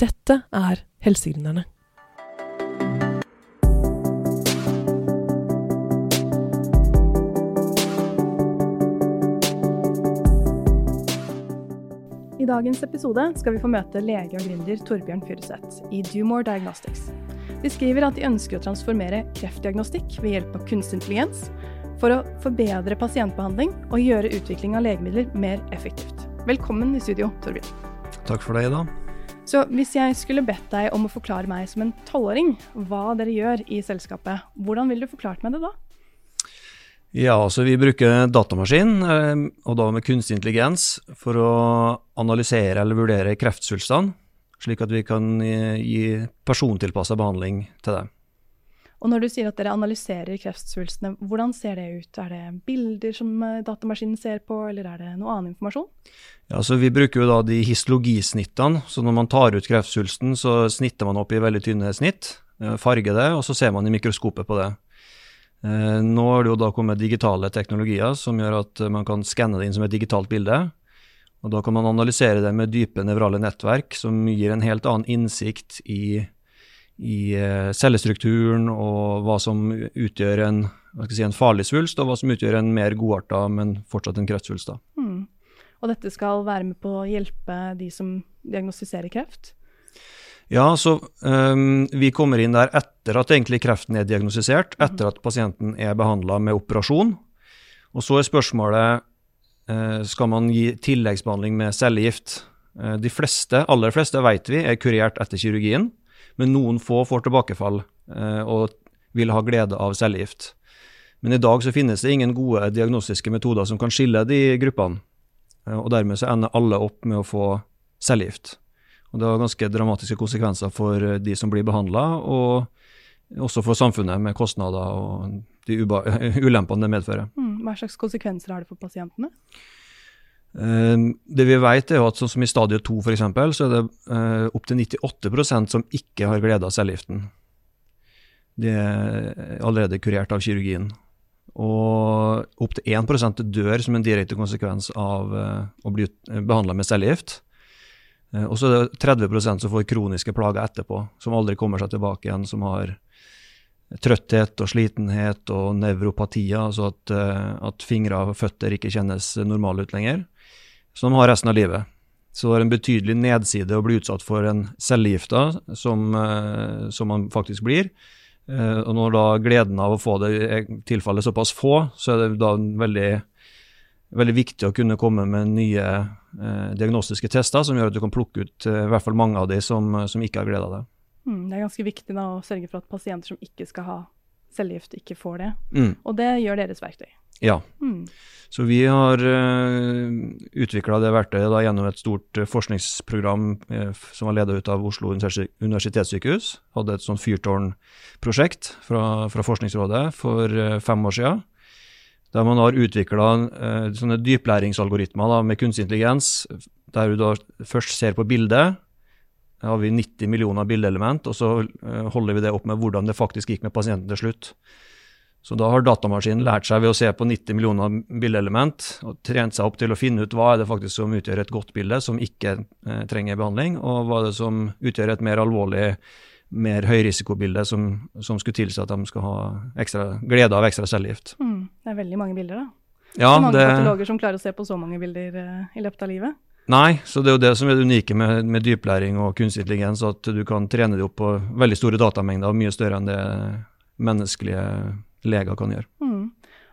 Dette er Helsegründerne. I dagens episode skal vi få møte lege og gründer Torbjørn Furuseth i Dumore Diagnostics. De skriver at de ønsker å transformere kreftdiagnostikk ved hjelp av kunstig intelligens for å forbedre pasientbehandling og gjøre utvikling av legemidler mer effektivt. Velkommen i studio, Torbjørn. Takk for det, Ida. Så hvis jeg skulle bedt deg om å forklare meg som en tolvåring hva dere gjør i selskapet, hvordan ville du forklart meg det da? Ja, altså Vi bruker datamaskin, eh, og da med kunstig intelligens, for å analysere eller vurdere kreftsvulstene, slik at vi kan eh, gi persontilpassa behandling til det. Og når du sier at dere analyserer kreftsvulstene, hvordan ser det ut? Er det bilder som eh, datamaskinen ser på, eller er det noe annen informasjon? Ja, så Vi bruker jo da de histologisnittene. så Når man tar ut kreftsvulsten, så snitter man opp i veldig tynne snitt, eh, farger det, og så ser man i mikroskopet på det. Eh, nå har det jo da kommet digitale teknologier som gjør at man kan skanne det inn som et digitalt bilde. Og Da kan man analysere det med dype nevrale nettverk, som gir en helt annen innsikt i i eh, cellestrukturen og hva som utgjør en, si, en, farlig svulst, og hva som utgjør en mer godarta, men fortsatt en kreftsvulst. Mm. Og dette skal være med på å hjelpe de som diagnostiserer kreft? Ja, så um, vi kommer inn der etter at egentlig kreften er diagnostisert, mm. etter at pasienten er behandla med operasjon. Og så er spørsmålet uh, skal man gi tilleggsbehandling med cellegift. Uh, de fleste, aller fleste vet vi er kurert etter kirurgien men noen få får tilbakefall eh, og vil ha glede av cellegift. Men i dag så finnes det ingen gode diagnostiske metoder som kan skille de gruppene. Eh, og dermed så ender alle opp med å få cellegift. Det har ganske dramatiske konsekvenser for eh, de som blir behandla, og også for samfunnet, med kostnader og de ulempene det medfører. Mm, hva slags konsekvenser har det for pasientene? Ehm, det vi vet er at sånn som I stadie 2 for eksempel, så er det uh, opptil 98% som ikke har glede av cellegiften. De er allerede kurert av kirurgien. Og opptil 1% dør som en direkte konsekvens av uh, å bli behandla med cellegift. Uh, og så er det 30% som får kroniske plager etterpå, som aldri kommer seg tilbake igjen, som har trøtthet og slitenhet og nevropatier, altså at, at fingre og føtter ikke kjennes normale ut lenger som de har resten av livet. Så det er en betydelig nedside å bli utsatt for en cellegifta, som, eh, som man faktisk blir. Eh, og når da gleden av å få det tilfaller såpass få, så er det da veldig, veldig viktig å kunne komme med nye eh, diagnostiske tester som gjør at du kan plukke ut eh, i hvert fall mange av de som, som ikke har glede av det. Mm, det er ganske viktig da, å sørge for at pasienter som ikke skal ha cellegift, ikke får det. Mm. Og det gjør deres verktøy. Ja. Mm. Så vi har uh, eh, utvikla det verktøyet da, gjennom et stort uh, forskningsprogram uh, som var ledet ut av Oslo universitetssykehus. Hadde et sånt fyrtårnprosjekt fra, fra Forskningsrådet for uh, fem år siden. Der man har utvikla sånne dyplæringsalgoritmer da, med kunstig intelligens, der du da først ser på bildet. Da har vi 90 millioner bildeelement, og så holder vi det opp med hvordan det faktisk gikk med pasienten til slutt. Så da har datamaskinen lært seg ved å se på 90 millioner bildeelement og trent seg opp til å finne ut hva er det faktisk som utgjør et godt bilde, som ikke eh, trenger behandling, og hva er det som utgjør et mer alvorlig, mer høyrisikobilde som, som skulle tilsi at de skal ha ekstra, glede av ekstra cellegift. Mm, det er veldig mange bilder, da. Ja, det er mange det... patologer som klarer å se på så mange bilder eh, i løpet av livet. Nei, så det er jo det som er det unike med, med dyplæring og kunstig intelligens, at du kan trene det opp på veldig store datamengder, mye større enn det menneskelige leger kan gjøre. Mm.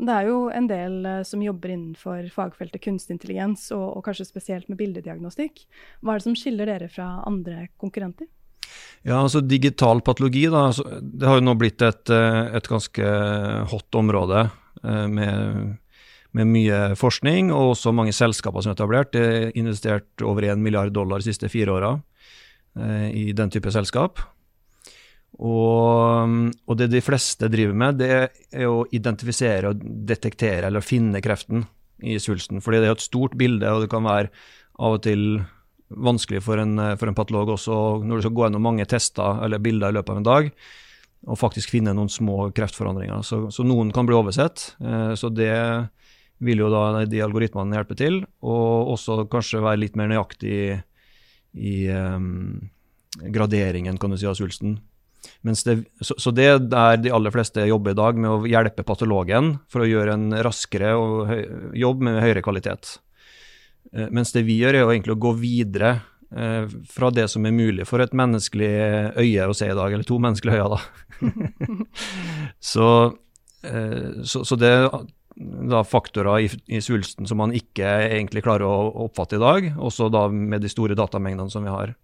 Det er jo en del uh, som jobber innenfor fagfeltet kunstig intelligens, og, og, kanskje spesielt med bildediagnostikk. Hva er det som skiller dere fra andre konkurrenter? Ja, altså Digital patologi da, altså, det har jo nå blitt et, eh, et ganske hot område med, med, mye forskning, og også mange selskaper som er etablert. Det er investert over 1 milliard dollar de siste fire åra i den type selskap. Og, og, det de fleste driver med, det er å identifisere og detektere eller finne kreften i svulsten. Fordi det er et stort bilde, og det kan være av og til vanskelig for en, for en patolog også når du skal gå gjennom mange tester eller bilder i løpet av en dag, og faktisk finne noen små kreftforandringer. Så, så noen kan bli oversett. Eh, så det vil jo da de algoritmene hjelpe til, og også kanskje være litt mer nøyaktig i, i um, graderingen kan du si, av svulsten. Det, så, så, det er de aller fleste jobber i dag, med å hjelpe patologen for å gjøre en raskere høy, jobb med høyere kvalitet. Eh, mens det vi gjør, er jo egentlig å gå videre eh, fra det som er mulig for et menneskelig øye å se i dag, eller to menneskelige øyne, da. så, eh, så, så, det er da faktorer i, i, svulsten som man ikke egentlig klarer å oppfatte i dag, også da med de store datamengdene som vi har.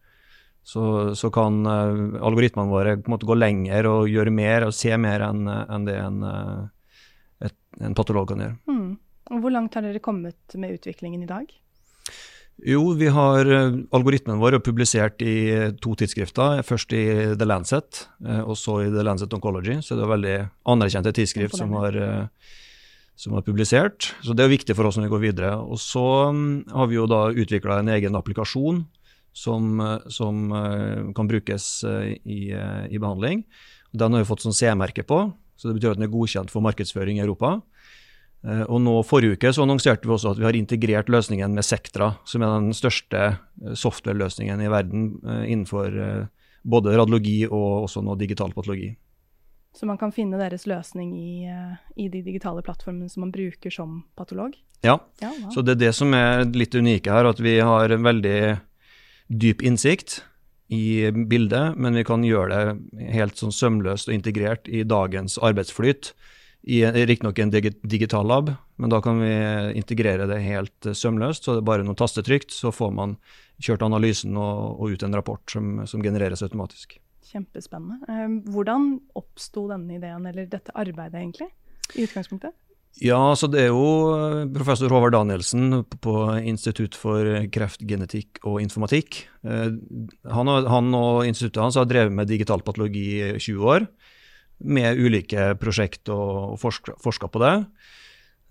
Så, så kan uh, algoritmene våre på en måte gå lenger og gjøre mer og se mer enn en det en, et, en patolog kan gjøre. Mm. Og Hvor langt har dere kommet med utviklingen i dag? Jo, vi har eh, algoritmen vår publisert i eh, to tidsskrifter. Først i The Lancet, eh, og så i The Lancet Oncology. Så det er veldig anerkjente tidsskrift som har, som har, publisert. Så det er viktig for oss når vi går videre. Og så mm, har vi jo da utvikla en egen applikasjon som, som kan brukes i, i, behandling. Den har vi fått sånn C-merke på, så det betyr at den er godkjent for markedsføring i Europa. Eh, og nå Forrige uke så annonserte vi også at vi har integrert løsningen med Sectra, som er den største eh, software-løsningen i verden eh, innenfor både radiologi og også nå digital patologi. Så man kan finne deres løsning i, i de digitale plattformene som man bruker som patolog? Ja, ja wow. så det er det som er litt unike her, at vi har en veldig dyp innsikt i bildet, men vi kan gjøre det helt sånn sømløst og integrert i dagens arbeidsflyt Riktignok en digital lab, men da kan vi integrere det helt eh, sømløst. Så det er bare noen tastetrykt, så får man kjørt analysen og, og ut en rapport som, som, genereres automatisk. Kjempespennende. Eh, hvordan oppsto denne ideen, eller dette arbeidet egentlig, i utgangspunktet? Ja, så det er jo eh, professor Håvard Danielsen på Institutt for kreftgenetikk og informatikk. Han og, han og instituttet hans har drevet med digital patologi i 20 år med ulike prosjekt og, og forska på det.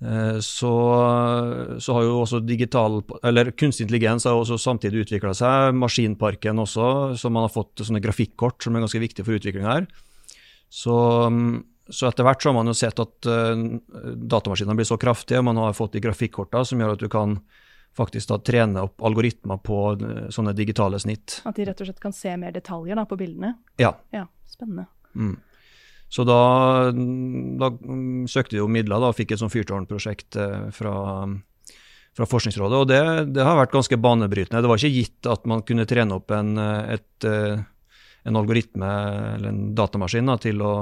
Eh, så, så, har jo også digital, eller kunstig intelligens har også samtidig utvikla seg. Maskinparken også, så man har fått sånne grafikkort som er ganske viktige for utviklinga her. Så, så, etter hvert så har man jo sett at uh, datamaskinene blir så kraftige, man har fått de grafikkortene som gjør at du kan faktisk da trene opp algoritmer på uh, sånne digitale snitt. At de rett og slett kan se mer detaljer da, på bildene? Ja. ja spennende. Mm. Så da, da søkte vi jo midler da, og fikk et sånt fyrtårnprosjekt eh, fra, fra Forskningsrådet. Og det, det, har vært ganske banebrytende. Det var ikke gitt at man kunne trene opp en, et, eh, en algoritme eller en datamaskin da, til å,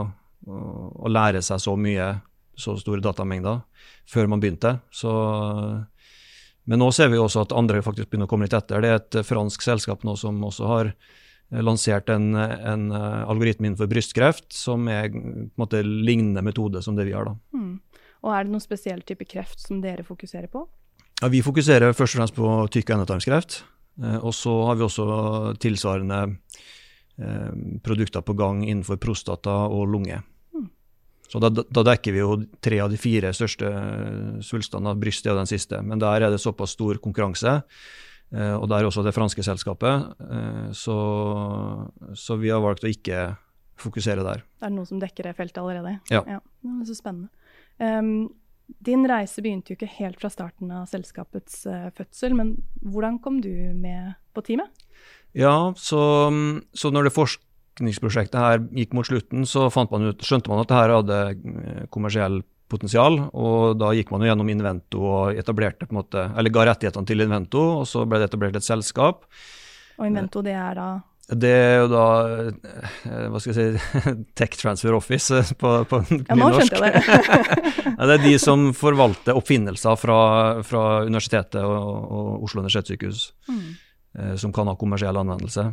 å, lære seg så mye, så store datamengder, før man begynte. Så, men nå ser vi også at andre faktisk begynner å komme litt etter. Det er et fransk selskap nå som også har lansert en, en uh, algoritme innenfor brystkreft som er på en måte lignende metode som det vi har. da. Mm. Og Er det noen spesiell type kreft som dere fokuserer på? Ja, Vi fokuserer først og fremst på tykk- og endetarmskreft. Eh, og så har vi også tilsvarende eh, produkter på gang innenfor prostata og lunge. Så da, da, dekker vi jo tre av de fire største svulstene. Brystet er den siste. Men der er det såpass stor konkurranse Eh, og der også det franske selskapet. Eh, så, så, vi har valgt å ikke fokusere der. Det er noen som dekker det feltet allerede? Ja. ja det er så spennende. Um, din reise begynte jo ikke helt fra starten av selskapets uh, fødsel, men hvordan kom du med på teamet? Ja, så, så når det forskningsprosjektet her gikk mot slutten, så man ut, skjønte man at det her hadde kommersiell potensial. Og da gikk man jo gjennom Invento og etablerte på en måte, eller ga rettighetene til Invento, og så ble det etablert et selskap. Og Invento, det er da? Det er jo da eh, hva skal jeg si, Tech Transfer Office eh, på, på ja, nå skjønte jeg det. det er de som forvalter oppfinnelser fra, fra universitetet og, og Oslo universitetssykehus mm. Eh, som kan ha kommersiell anvendelse.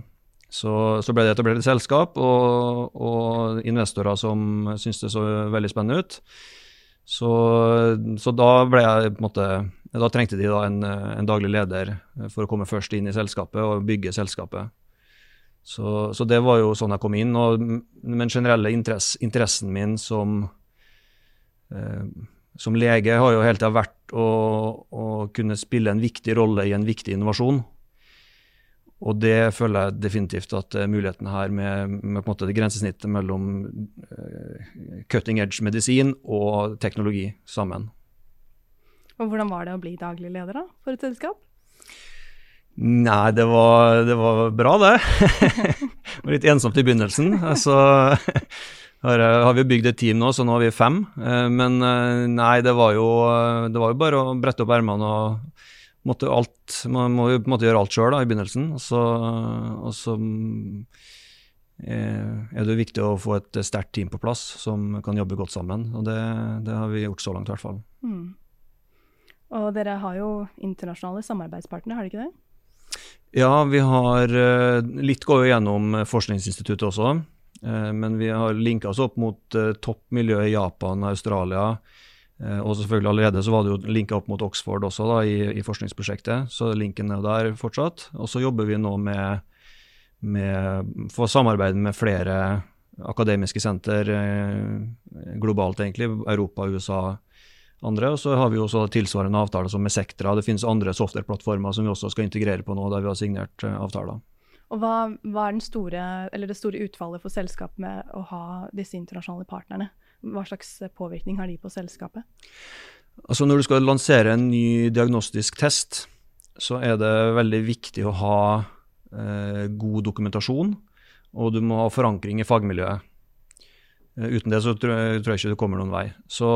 Så, så, ble det etablert et selskap, og, og investorer som syntes det så veldig spennende ut. Så, så, da jeg måte Da trengte de da en, en, daglig leder for å komme først inn i selskapet og bygge selskapet. Så, så det var jo sånn jeg kom inn. Og den generelle interess, interessen min som, eh, som lege har jo hele tida vært å, å kunne spille en viktig rolle i en viktig innovasjon. Og det føler jeg definitivt at muligheten her med, med på en måte det grensesnittet mellom uh, cutting edge medisin og teknologi sammen. Og Hvordan var det å bli daglig leder da, for et selskap? Nei, det var, det var bra, det. det var litt ensomt i begynnelsen. Altså, har, har vi bygd et team nå, så nå har vi fem. Eh, men eh, nei, det var jo, det var jo bare å brette opp ermene og måtte alt, Man må jo på en måte gjøre alt sjøl i begynnelsen. Og så, og så eh, er det viktig å få et sterkt team på plass som kan jobbe godt sammen. Og det, det har vi gjort så langt, i hvert fall. Mm. Og dere har jo internasjonale samarbeidspartnere, har dere ikke det? Ja, vi har eh, Litt går jo gjennom Forskningsinstituttet også. Eh, men vi har linka oss opp mot toppmiljøet i Japan og Australia. Og selvfølgelig allerede så var det jo linka opp mot Oxford også da, i, i, forskningsprosjektet, så linken er jo der fortsatt. Og så jobber vi nå med, med for samarbeid med flere akademiske senter globalt, egentlig. Europa, USA, andre. Og så har vi jo også tilsvarende avtaler som med Sectra. Det finnes andre softwareplattformer som vi også skal integrere på nå, der vi har signert uh, avtaler. Og hva, hva er store, det store utfallet for selskapet med å ha disse internasjonale partnerne? Hva slags påvirkning har de på selskapet? Altså Når du skal lansere en ny diagnostisk test, så er det veldig viktig å ha eh, god dokumentasjon, og du må ha forankring i fagmiljøet. Eh, uten det så tror jeg, ikke det kommer noen vei. Så,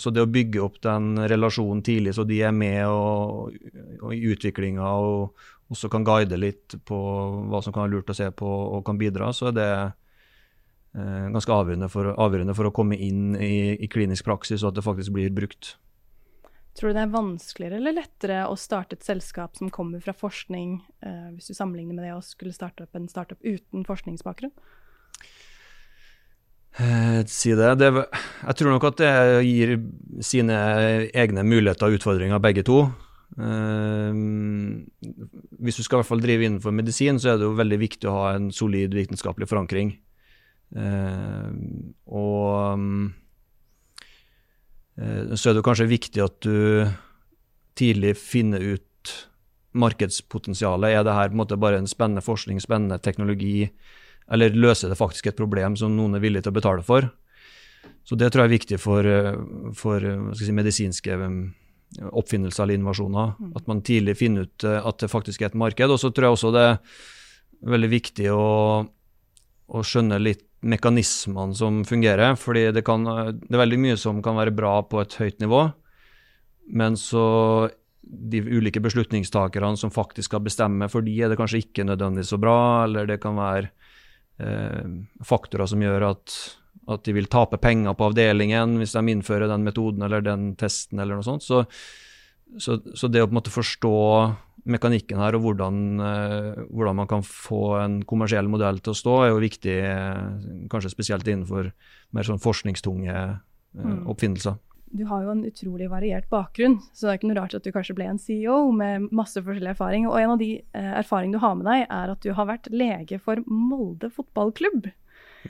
så, det å bygge opp den relasjonen tidlig, så de er med og, og i utviklinga og også kan guide litt på hva som kan være lurt å se på og kan bidra, så er det eh, ganske avgjørende for, avgjørende for, å komme inn i, i, klinisk praksis og at det faktisk blir brukt. Tror du det er vanskeligere eller lettere å starte et selskap som kommer fra forskning, eh, hvis du sammenligner med det å skulle starte opp en startup uten forskningsbakgrunn? Eh, si det. det. Jeg tror nok at det gir sine egne muligheter og utfordringer, begge to. Eh, hvis du skal i hvert fall drive innenfor medisin, så er det jo veldig viktig å ha en solid vitenskapelig forankring. Eh, og så er det kanskje viktig at du tidlig finner ut markedspotensialet. Er det her på en måte bare en spennende forskning, spennende teknologi? Eller løser det faktisk et problem som noen er villig til å betale for? Så det tror jeg er viktig for, eh, for eh, si, medisinske eh, oppfinnelser eller innovasjoner. Mm. At man tidlig finner ut at det faktisk er et marked. Og så tror jeg også det er veldig viktig å, å skjønne litt mekanismene som fungerer. fordi det, kan, det, er veldig mye som kan være bra på et høyt nivå, men så de ulike beslutningstakerne som faktisk skal bestemme, for de er det kanskje ikke nødvendigvis så bra, eller det kan være Eh, faktorer som gjør at, at, de vil tape penger på avdelingen hvis de innfører den metoden eller den testen eller noe sånt. Så, så, så det å på en måte forstå mekanikken her og hvordan, eh, hvordan, man kan få en kommersiell modell til å stå, er jo viktig, eh, kanskje spesielt innenfor mer sånn forskningstunge mm. oppfinnelser du har jo en utrolig variert bakgrunn, så det er ikke noe rart at du kanskje ble en CEO med masse forskjellig erfaring. Og en av de eh, erfaringene du har med deg, er at du har vært lege for Molde fotballklubb.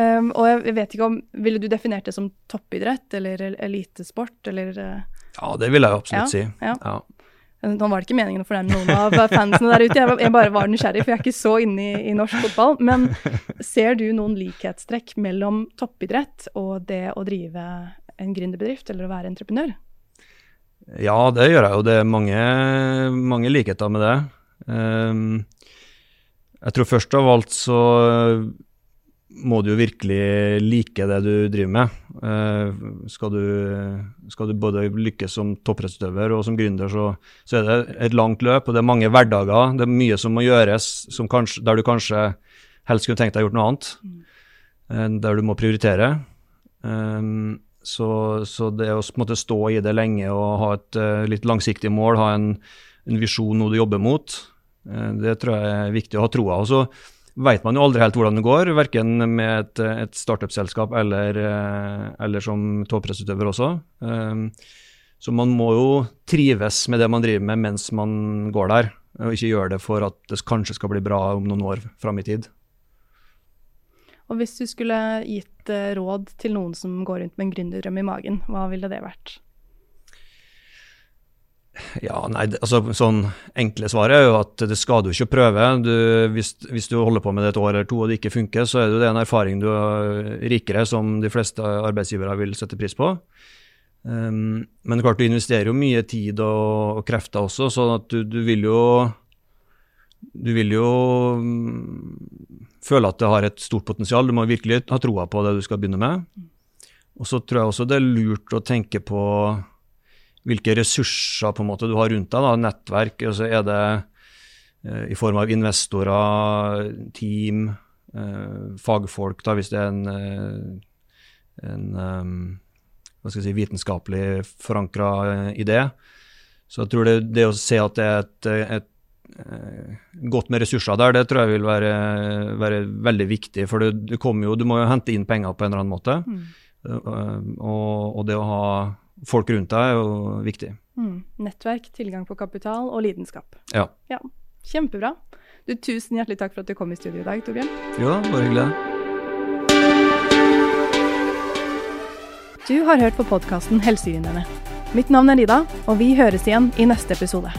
um, og jeg vet ikke om Ville du definert det som toppidrett eller elitesport, eller. Ja, det vil jeg absolutt ja, si. Ja. ja. Nå var det ikke meningen å fornærme noen av fansene der ute, jeg bare var nysgjerrig, for jeg er ikke så inne i, i, norsk fotball. Men ser du noen likhetstrekk mellom toppidrett og det å drive en gründerbedrift eller å være entreprenør? Ja, det gjør jeg jo. Det er mange, mange likheter med det. Um, jeg tror først av alt så må du jo virkelig like det du driver med. Uh, skal, du, skal, du, både lykkes som toppidrettsutøver og som gründer, så, så, er det et langt løp, og det er mange hverdager. Det er mye som må gjøres som kanskje, der du kanskje helst kunne tenkt deg gjort noe annet. Uh, der du må prioritere. Um, så, så, det å måte, stå i det lenge og ha et litt langsiktig mål, ha en, en visjon, noe du jobber mot, det tror jeg er viktig å ha troa. Og veit man jo aldri helt hvordan det går, verken med et, et startup-selskap eller, eh, eller, som toppidrettsutøver også. Um, så man må jo trives med det man driver med mens man går der, og ikke gjøre det for at det kanskje skal bli bra om noen år fram i tid. Og hvis du skulle gitt eh, råd til noen som går rundt med en gründerdrøm i magen, hva ville det vært? Ja, nei, altså sånn Enkle svaret er jo at det skal du ikke prøve. Du, hvis, hvis, du holder på med det et år eller to og det ikke funker, så er det en erfaring du er rikere som de fleste arbeidsgivere vil sette pris på. Um, men klart du investerer jo mye tid og, og krefter også, så at du, du vil jo Du vil jo um, føle at det har et stort potensial. Du må virkelig ha troa på det du skal begynne med. Og så tror jeg også det er lurt å tenke på hvilke ressurser på en måte du har rundt deg. Da. Nettverk. så er det eh, i form av investorer, team, eh, fagfolk, da, hvis det er en, eh, en um, hva skal jeg si, vitenskapelig forankra idé. Så jeg tror det, det, å se at det er et, et, et godt med ressurser der, det tror jeg vil være, være veldig viktig. For du, du, jo, du må jo hente inn penger på en eller annen måte. Mm. Uh, og, og, det å ha folk rundt deg er jo viktig. Mm. Nettverk, tilgang på kapital og lidenskap. Ja. ja. Kjempebra. Du, tusen hjertelig takk for at du kom i studio i dag, Torbjørn. Jo, bare hyggelig. Du har hørt på podkasten Helsegründerne. Mitt navn er Lida, og vi høres igjen i neste episode.